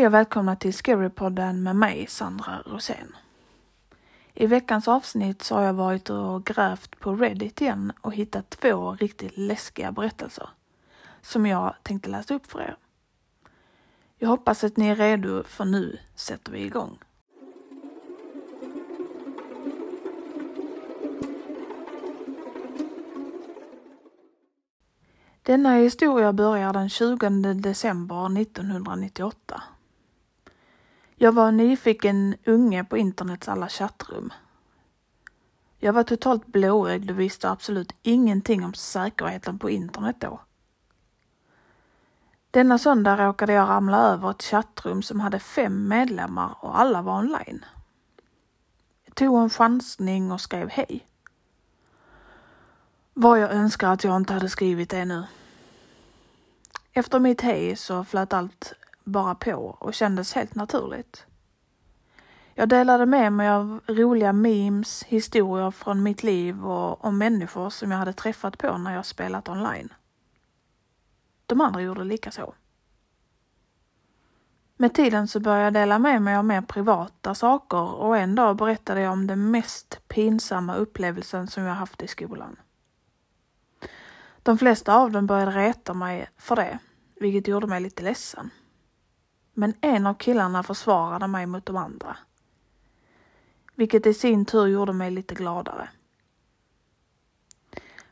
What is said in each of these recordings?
Hej och välkomna till Scarypodden med mig, Sandra Rosén. I veckans avsnitt så har jag varit och grävt på Reddit igen och hittat två riktigt läskiga berättelser som jag tänkte läsa upp för er. Jag hoppas att ni är redo för nu sätter vi igång. Denna historia börjar den 20 december 1998. Jag var en nyfiken unge på internets alla chattrum. Jag var totalt blåögd och visste absolut ingenting om säkerheten på internet då. Denna söndag råkade jag ramla över ett chattrum som hade fem medlemmar och alla var online. Jag tog en chansning och skrev hej. Vad jag önskar att jag inte hade skrivit det nu. Efter mitt hej så flöt allt bara på och kändes helt naturligt. Jag delade med mig av roliga memes, historier från mitt liv och om människor som jag hade träffat på när jag spelat online. De andra gjorde likaså. Med tiden så började jag dela med mig av mer privata saker och en dag berättade jag om den mest pinsamma upplevelsen som jag haft i skolan. De flesta av dem började reta mig för det, vilket gjorde mig lite ledsen. Men en av killarna försvarade mig mot de andra. Vilket i sin tur gjorde mig lite gladare.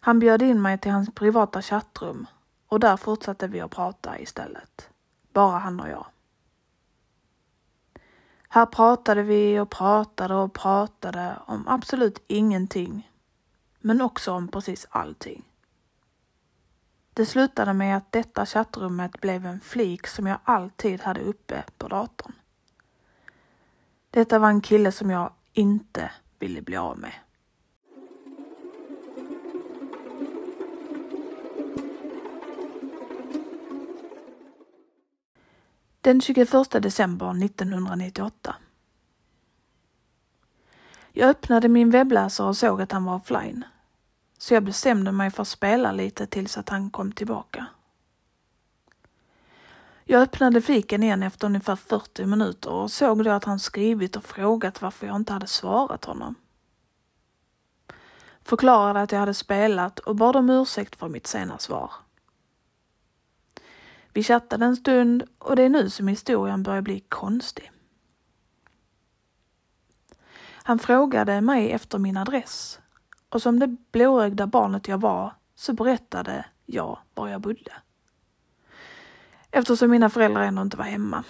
Han bjöd in mig till hans privata chattrum och där fortsatte vi att prata istället. Bara han och jag. Här pratade vi och pratade och pratade om absolut ingenting. Men också om precis allting. Det slutade med att detta chattrummet blev en flik som jag alltid hade uppe på datorn. Detta var en kille som jag inte ville bli av med. Den 21 december 1998. Jag öppnade min webbläsare och såg att han var offline. Så jag bestämde mig för att spela lite tills att han kom tillbaka. Jag öppnade fiken igen efter ungefär 40 minuter och såg då att han skrivit och frågat varför jag inte hade svarat honom. Förklarade att jag hade spelat och bad om ursäkt för mitt sena svar. Vi chattade en stund och det är nu som historien börjar bli konstig. Han frågade mig efter min adress och som det blåögda barnet jag var så berättade jag var jag bodde. Eftersom mina föräldrar ändå inte var hemma.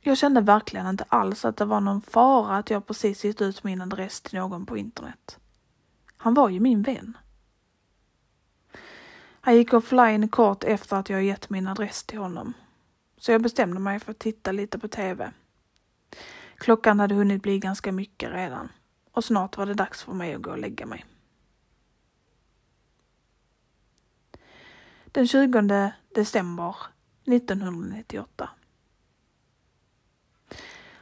Jag kände verkligen inte alls att det var någon fara att jag precis gett ut min adress till någon på internet. Han var ju min vän. Han gick offline kort efter att jag gett min adress till honom. Så jag bestämde mig för att titta lite på TV. Klockan hade hunnit bli ganska mycket redan och snart var det dags för mig att gå och lägga mig. Den 20 december 1998.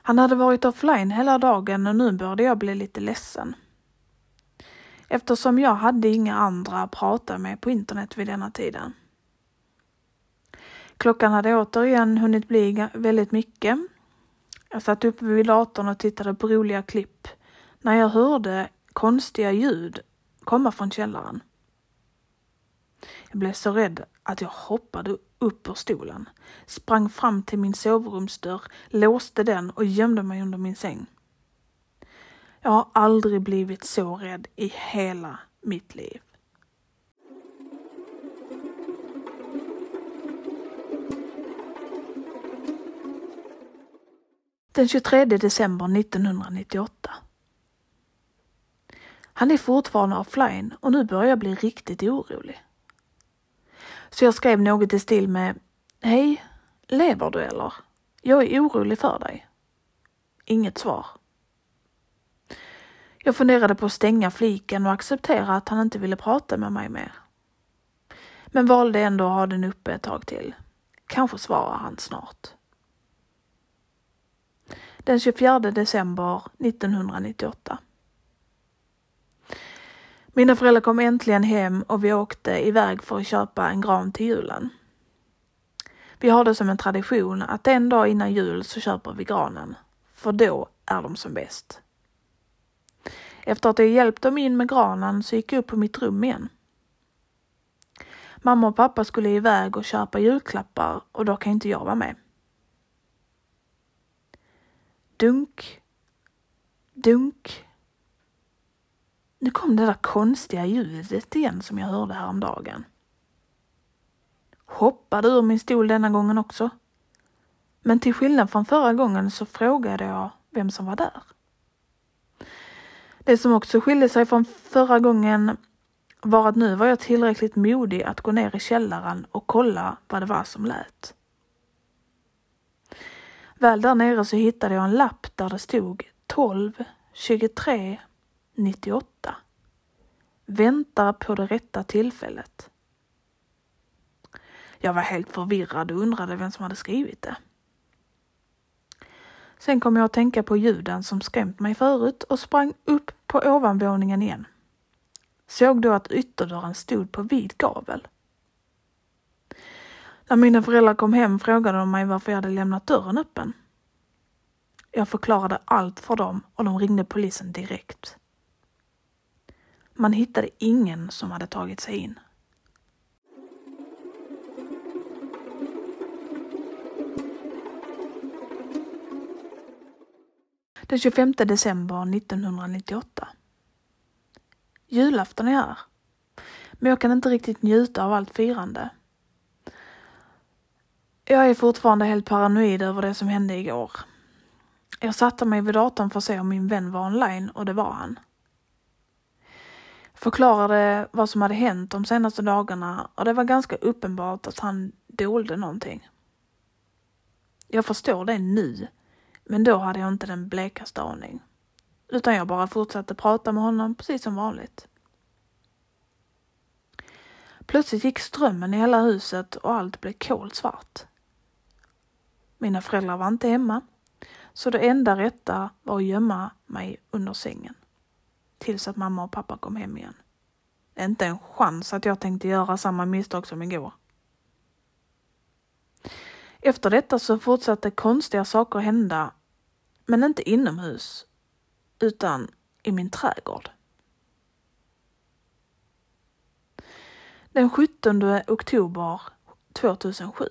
Han hade varit offline hela dagen och nu började jag bli lite ledsen. Eftersom jag hade inga andra att prata med på internet vid denna tiden. Klockan hade återigen hunnit bli väldigt mycket. Jag satt uppe vid datorn och tittade på roliga klipp när jag hörde konstiga ljud komma från källaren. Jag blev så rädd att jag hoppade upp ur stolen, sprang fram till min sovrumsdörr, låste den och gömde mig under min säng. Jag har aldrig blivit så rädd i hela mitt liv. Den 23 december 1998 han är fortfarande offline och nu börjar jag bli riktigt orolig. Så jag skrev något i stil med Hej, lever du eller? Jag är orolig för dig. Inget svar. Jag funderade på att stänga fliken och acceptera att han inte ville prata med mig mer. Men valde ändå att ha den uppe ett tag till. Kanske svarar han snart. Den 24 december 1998. Mina föräldrar kom äntligen hem och vi åkte iväg för att köpa en gran till julen. Vi har det som en tradition att en dag innan jul så köper vi granen, för då är de som bäst. Efter att jag hjälpt dem in med granen så gick jag upp på mitt rum igen. Mamma och pappa skulle iväg och köpa julklappar och då kan inte jag vara med. Dunk. Dunk. Nu kom det där konstiga ljudet igen som jag hörde häromdagen. Hoppade ur min stol denna gången också. Men till skillnad från förra gången så frågade jag vem som var där. Det som också skilde sig från förra gången var att nu var jag tillräckligt modig att gå ner i källaren och kolla vad det var som lät. Väl där nere så hittade jag en lapp där det stod 12 23 98. Väntar på det rätta tillfället. Jag var helt förvirrad och undrade vem som hade skrivit det. Sen kom jag att tänka på ljuden som skrämt mig förut och sprang upp på ovanvåningen igen. Såg då att ytterdörren stod på vid gavel. När mina föräldrar kom hem frågade de mig varför jag hade lämnat dörren öppen. Jag förklarade allt för dem och de ringde polisen direkt. Man hittade ingen som hade tagit sig in. Den 25 december 1998. Julafton är här. Men jag kan inte riktigt njuta av allt firande. Jag är fortfarande helt paranoid över det som hände igår. Jag satte mig vid datorn för att se om min vän var online och det var han. Förklarade vad som hade hänt de senaste dagarna och det var ganska uppenbart att han dolde någonting. Jag förstår det nu, men då hade jag inte den blekaste aning. Utan jag bara fortsatte prata med honom precis som vanligt. Plötsligt gick strömmen i hela huset och allt blev kolsvart. Mina föräldrar var inte hemma, så det enda rätta var att gömma mig under sängen. Tills att mamma och pappa kom hem igen. Inte en chans att jag tänkte göra samma misstag som igår. Efter detta så fortsatte konstiga saker hända, men inte inomhus, utan i min trädgård. Den 17 oktober 2007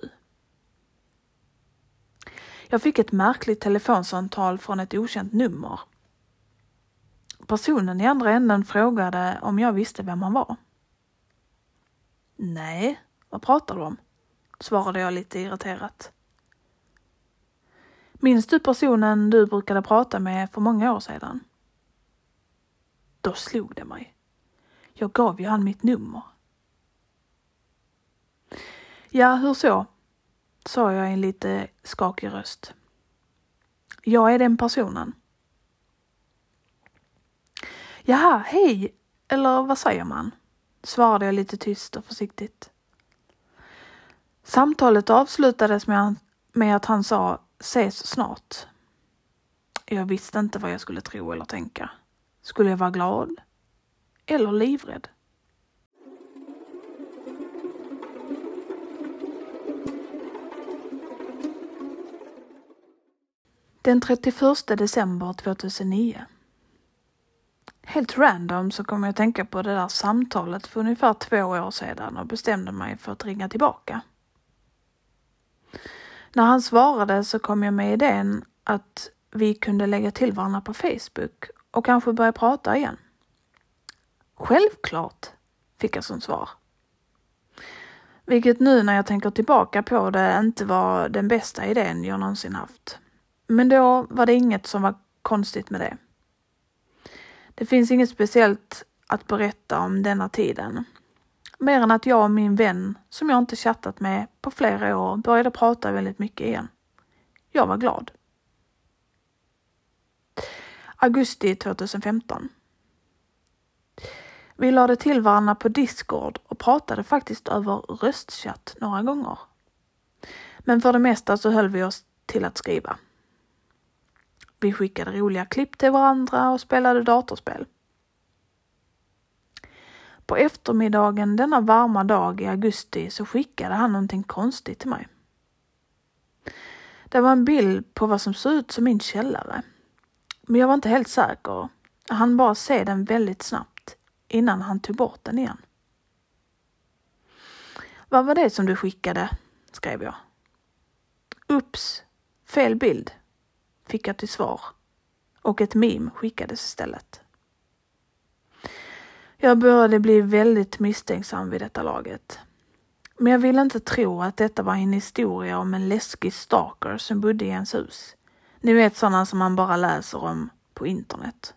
jag fick ett märkligt telefonsamtal från ett okänt nummer. Personen i andra änden frågade om jag visste vem han var. Nej, vad pratar du om? svarade jag lite irriterat. Minns du personen du brukade prata med för många år sedan? Då slog det mig. Jag gav ju han mitt nummer. Ja, hur så? sa jag i en lite skakig röst. Jag är den personen. Jaha, hej, eller vad säger man? svarade jag lite tyst och försiktigt. Samtalet avslutades med, att han sa ses snart. Jag visste inte vad jag skulle tro eller tänka. Skulle jag vara glad? Eller livrädd? Den 31 december 2009. Helt random så kom jag att tänka på det där samtalet för ungefär två år sedan och bestämde mig för att ringa tillbaka. När han svarade så kom jag med idén att vi kunde lägga till varandra på Facebook och kanske börja prata igen. Självklart, fick jag som svar. Vilket nu när jag tänker tillbaka på det inte var den bästa idén jag någonsin haft. Men då var det inget som var konstigt med det. Det finns inget speciellt att berätta om denna tiden. Mer än att jag och min vän, som jag inte chattat med på flera år, började prata väldigt mycket igen. Jag var glad. Augusti 2015. Vi lade till varandra på Discord och pratade faktiskt över röstchatt några gånger. Men för det mesta så höll vi oss till att skriva. Vi skickade roliga klipp till varandra och spelade datorspel. På eftermiddagen denna varma dag i augusti så skickade han någonting konstigt till mig. Det var en bild på vad som såg ut som min källare. Men jag var inte helt säker. Jag hann bara se den väldigt snabbt innan han tog bort den igen. Vad var det som du skickade? skrev jag. Ups, fel bild, fick jag till svar och ett meme skickades istället. Jag började bli väldigt misstänksam vid detta laget. Men jag ville inte tro att detta var en historia om en läskig stalker som bodde i ens hus. Ni vet sådana som man bara läser om på internet.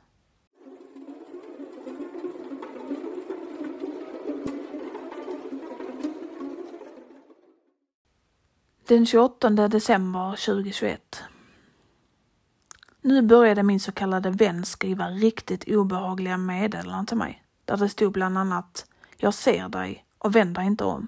Den 28 december 2021. Nu började min så kallade vän skriva riktigt obehagliga meddelanden till mig där det stod bland annat Jag ser dig och vänd dig inte om.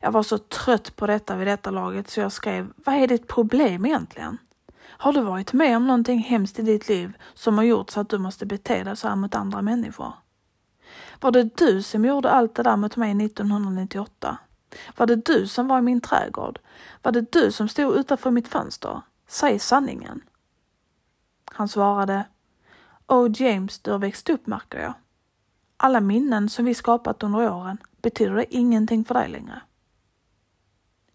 Jag var så trött på detta vid detta laget så jag skrev Vad är ditt problem egentligen? Har du varit med om någonting hemskt i ditt liv som har gjort så att du måste bete dig så här mot andra människor? Var det du som gjorde allt det där mot mig 1998? Var det du som var i min trädgård? Var det du som stod utanför mitt fönster? Säg sanningen. Han svarade Oh James, du har växt upp märker jag. Alla minnen som vi skapat under åren, betyder det ingenting för dig längre?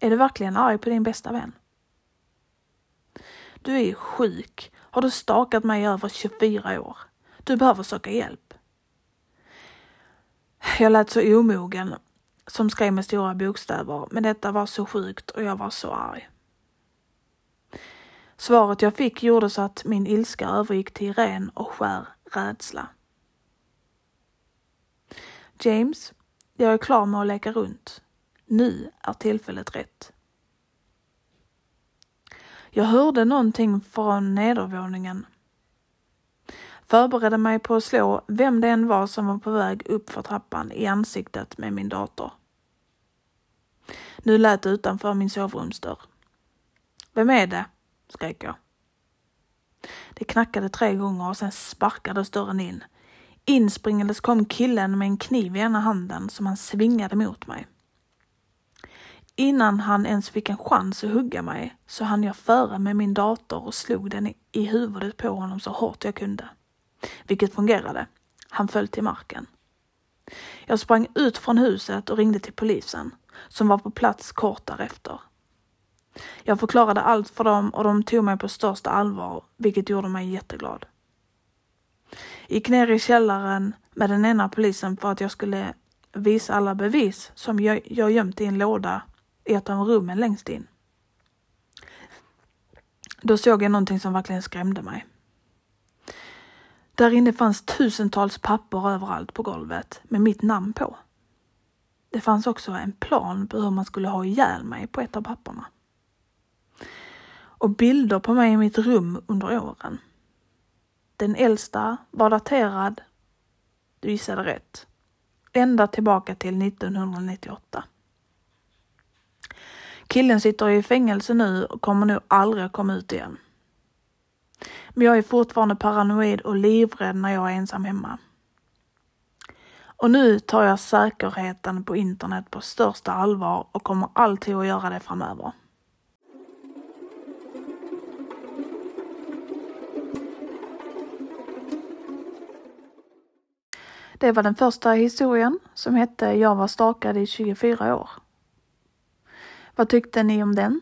Är du verkligen arg på din bästa vän? Du är sjuk. Har du stakat mig i över 24 år? Du behöver söka hjälp. Jag lät så omogen som skrev med stora bokstäver, men detta var så sjukt och jag var så arg. Svaret jag fick gjorde så att min ilska övergick till ren och skär rädsla. James, jag är klar med att leka runt. Nu är tillfället rätt. Jag hörde någonting från nedervåningen. Förberedde mig på att slå vem det än var som var på väg upp för trappan i ansiktet med min dator. Nu lät det utanför min sovrumsdörr. Vem är det? Skrek jag. Det knackade tre gånger och sen sparkades dörren in. Inspringandes kom killen med en kniv i ena handen som han svingade mot mig. Innan han ens fick en chans att hugga mig så hann jag före med min dator och slog den i huvudet på honom så hårt jag kunde. Vilket fungerade. Han föll till marken. Jag sprang ut från huset och ringde till polisen som var på plats kort därefter. Jag förklarade allt för dem och de tog mig på största allvar, vilket gjorde mig jätteglad. Gick ner i källaren med den ena polisen för att jag skulle visa alla bevis som jag, jag gömt i en låda i ett av rummen längst in. Då såg jag någonting som verkligen skrämde mig. Där inne fanns tusentals papper överallt på golvet med mitt namn på. Det fanns också en plan på hur man skulle ha ihjäl mig på ett av papperna. Och bilder på mig i mitt rum under åren. Den äldsta var daterad, du gissade rätt, ända tillbaka till 1998. Killen sitter i fängelse nu och kommer nog aldrig att komma ut igen. Men jag är fortfarande paranoid och livrädd när jag är ensam hemma. Och nu tar jag säkerheten på internet på största allvar och kommer alltid att göra det framöver. Det var den första historien som hette Jag var stakad i 24 år. Vad tyckte ni om den?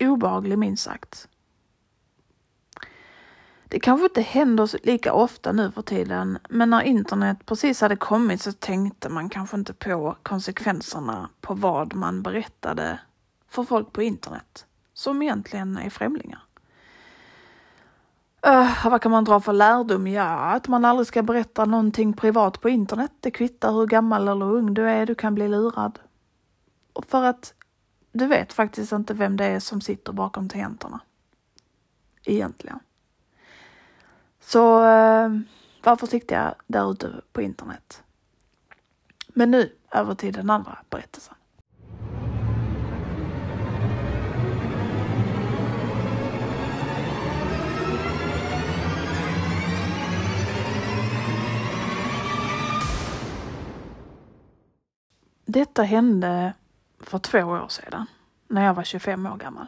Obehaglig minst sagt. Det kanske inte händer lika ofta nu för tiden, men när internet precis hade kommit så tänkte man kanske inte på konsekvenserna på vad man berättade för folk på internet, som egentligen är främlingar. Uh, vad kan man dra för lärdom? Ja, att man aldrig ska berätta någonting privat på internet. Det kvittar hur gammal eller ung du är, du kan bli lurad. Och för att du vet faktiskt inte vem det är som sitter bakom tangenterna. Egentligen. Så uh, var försiktiga där ute på internet. Men nu över till den andra berättelsen. Detta hände för två år sedan. när jag var 25 år gammal.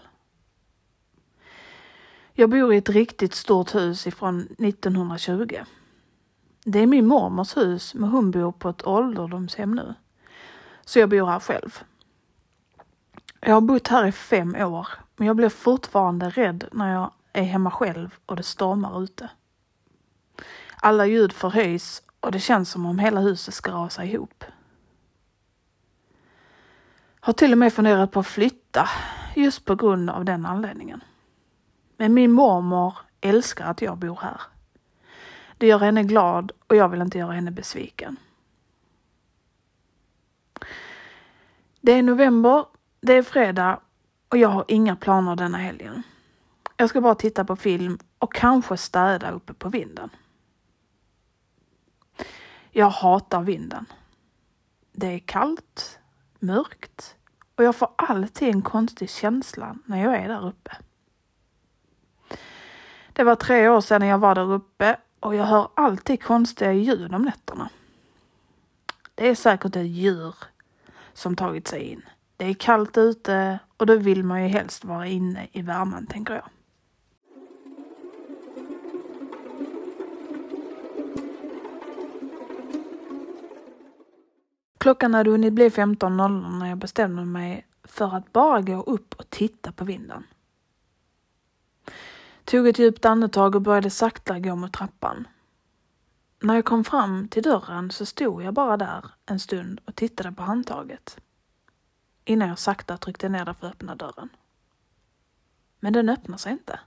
Jag bor i ett riktigt stort hus ifrån 1920. Det är min mormors hus men hon bor på ett ålderdomshem nu. Så jag bor här själv. Jag har bott här i fem år men jag blir fortfarande rädd när jag är hemma själv och det stormar ute. Alla ljud förhöjs och det känns som om hela huset ska rasa ihop. Har till och med funderat på att flytta just på grund av den anledningen. Men min mormor älskar att jag bor här. Det gör henne glad och jag vill inte göra henne besviken. Det är november, det är fredag och jag har inga planer denna helgen. Jag ska bara titta på film och kanske städa uppe på vinden. Jag hatar vinden. Det är kallt, mörkt och jag får alltid en konstig känsla när jag är där uppe. Det var tre år sedan jag var där uppe och jag hör alltid konstiga ljud om nätterna. Det är säkert ett djur som tagit sig in. Det är kallt ute och då vill man ju helst vara inne i värmen, tänker jag. Klockan hade hunnit bli 15.00 när jag bestämde mig för att bara gå upp och titta på vinden. Tog ett djupt andetag och började sakta gå mot trappan. När jag kom fram till dörren så stod jag bara där en stund och tittade på handtaget. Innan jag sakta tryckte ner det för att öppna dörren. Men den öppnade sig inte.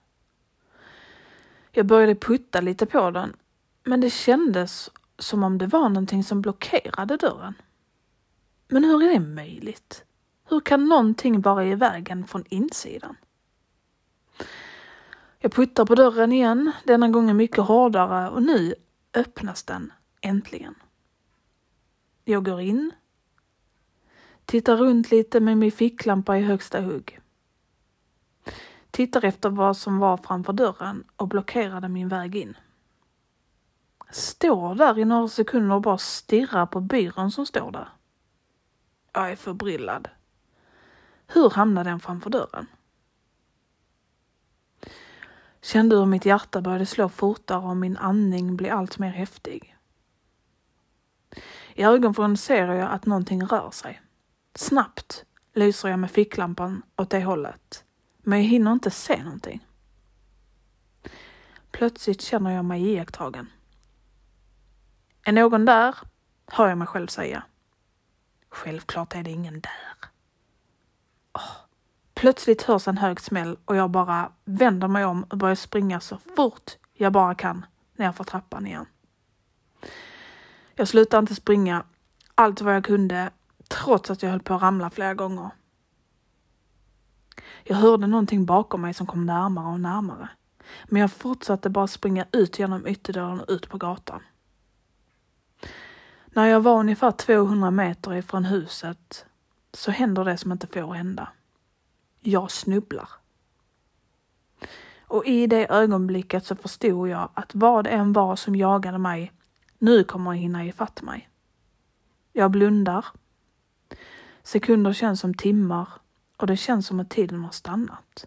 Jag började putta lite på den, men det kändes som om det var någonting som blockerade dörren. Men hur är det möjligt? Hur kan någonting vara i vägen från insidan? Jag puttar på dörren igen, denna gången mycket hårdare och nu öppnas den äntligen. Jag går in, tittar runt lite med min ficklampa i högsta hugg. Tittar efter vad som var framför dörren och blockerade min väg in. Står där i några sekunder och bara stirrar på byrån som står där. Jag är förbryllad. Hur hamnade den framför dörren? Kände hur mitt hjärta började slå fortare och min andning blev allt mer häftig. I ögonvrån ser jag att någonting rör sig. Snabbt lyser jag med ficklampan åt det hållet, men jag hinner inte se någonting. Plötsligt känner jag mig iakttagen. Är någon där? Hör jag mig själv säga. Självklart är det ingen där. Oh. Plötsligt hörs en hög smäll och jag bara vänder mig om och börjar springa så fort jag bara kan nerför trappan igen. Jag slutar inte springa allt vad jag kunde trots att jag höll på att ramla flera gånger. Jag hörde någonting bakom mig som kom närmare och närmare. Men jag fortsatte bara springa ut genom ytterdörren och ut på gatan. När jag var ungefär 200 meter ifrån huset så händer det som inte får hända. Jag snubblar. Och i det ögonblicket så förstod jag att vad det än var som jagade mig, nu kommer hinna ifatt mig. Jag blundar. Sekunder känns som timmar och det känns som att tiden har stannat.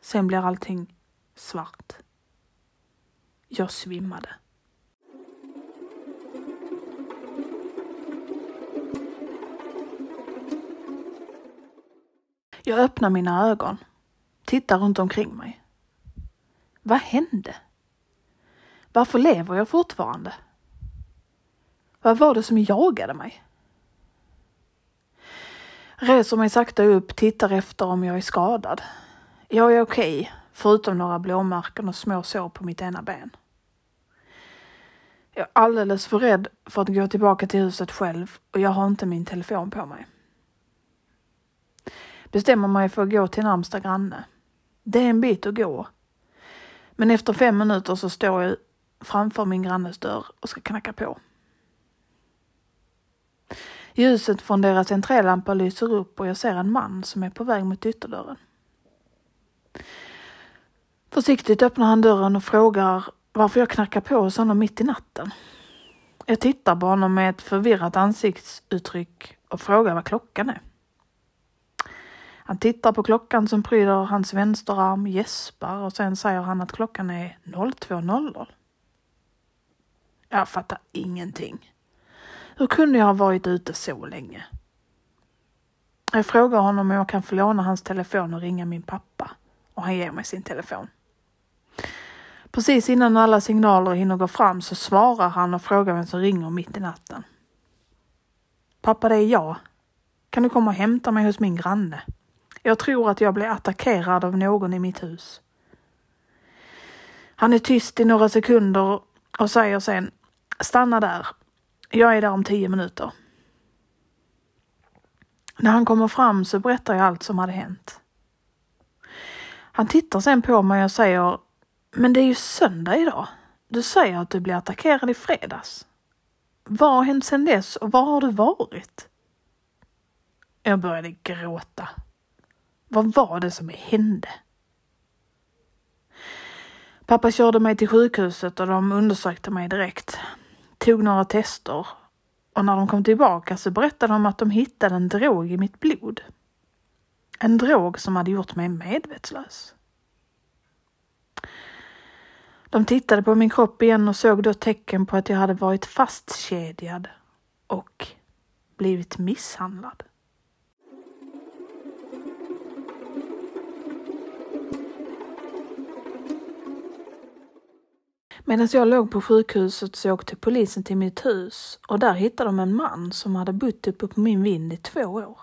Sen blir allting svart. Jag svimmade. Jag öppnar mina ögon, tittar runt omkring mig. Vad hände? Varför lever jag fortfarande? Vad var det som jagade mig? Reser mig sakta upp, tittar efter om jag är skadad. Jag är okej, okay, förutom några blåmärken och små sår på mitt ena ben. Jag är alldeles för rädd för att gå tillbaka till huset själv och jag har inte min telefon på mig bestämmer mig för att gå till närmsta granne. Det är en bit att gå. Men efter fem minuter så står jag framför min grannes dörr och ska knacka på. Ljuset från deras entrélampa lyser upp och jag ser en man som är på väg mot ytterdörren. Försiktigt öppnar han dörren och frågar varför jag knackar på hos honom mitt i natten. Jag tittar på honom med ett förvirrat ansiktsuttryck och frågar vad klockan är. Han tittar på klockan som pryder hans vänsterarm, gäspar och sen säger han att klockan är 02.00. Jag fattar ingenting. Hur kunde jag ha varit ute så länge? Jag frågar honom om jag kan få låna hans telefon och ringa min pappa och han ger mig sin telefon. Precis innan alla signaler hinner gå fram så svarar han och frågar vem som ringer mitt i natten. Pappa, det är jag. Kan du komma och hämta mig hos min granne? Jag tror att jag blir attackerad av någon i mitt hus. Han är tyst i några sekunder och säger sen Stanna där. Jag är där om tio minuter. När han kommer fram så berättar jag allt som hade hänt. Han tittar sen på mig och säger Men det är ju söndag idag. Du säger att du blev attackerad i fredags. Vad har hänt sedan dess och var har du varit? Jag började gråta. Vad var det som hände? Pappa körde mig till sjukhuset och de undersökte mig direkt. Tog några tester och när de kom tillbaka så berättade de att de hittade en drog i mitt blod. En drog som hade gjort mig medvetslös. De tittade på min kropp igen och såg då tecken på att jag hade varit fastkedjad och blivit misshandlad. Medan jag låg på sjukhuset så åkte polisen till mitt hus och där hittade de en man som hade bott uppe på min vind i två år.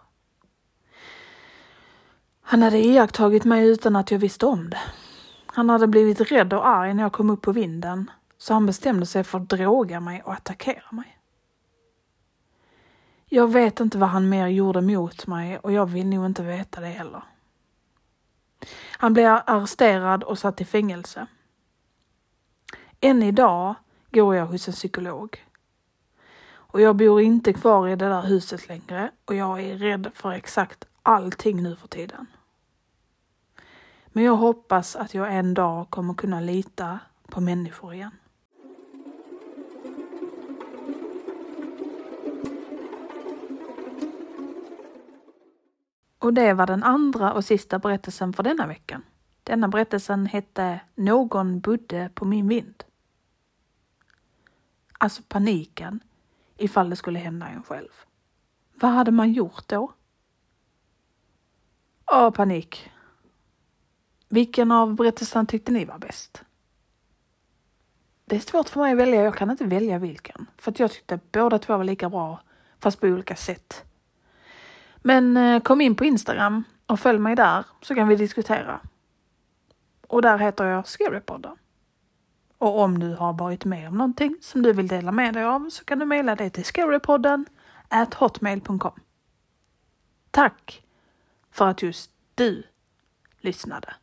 Han hade iakttagit mig utan att jag visste om det. Han hade blivit rädd och arg när jag kom upp på vinden, så han bestämde sig för att droga mig och attackera mig. Jag vet inte vad han mer gjorde mot mig och jag vill nog inte veta det heller. Han blev arresterad och satt i fängelse. Än idag går jag hos en psykolog. Och jag bor inte kvar i det där huset längre och jag är rädd för exakt allting nu för tiden. Men jag hoppas att jag en dag kommer kunna lita på människor igen. Och det var den andra och sista berättelsen för denna veckan. Denna berättelsen hette Någon bodde på min vind. Alltså paniken ifall det skulle hända en själv. Vad hade man gjort då? Åh, panik. Vilken av berättelserna tyckte ni var bäst? Det är svårt för mig att välja, jag kan inte välja vilken. För att jag tyckte båda två var lika bra, fast på olika sätt. Men eh, kom in på Instagram och följ mig där så kan vi diskutera. Och där heter jag Scarypodden. Och om du har varit med om någonting som du vill dela med dig av så kan du mejla det till scarypodden hotmail.com. Tack för att just du lyssnade.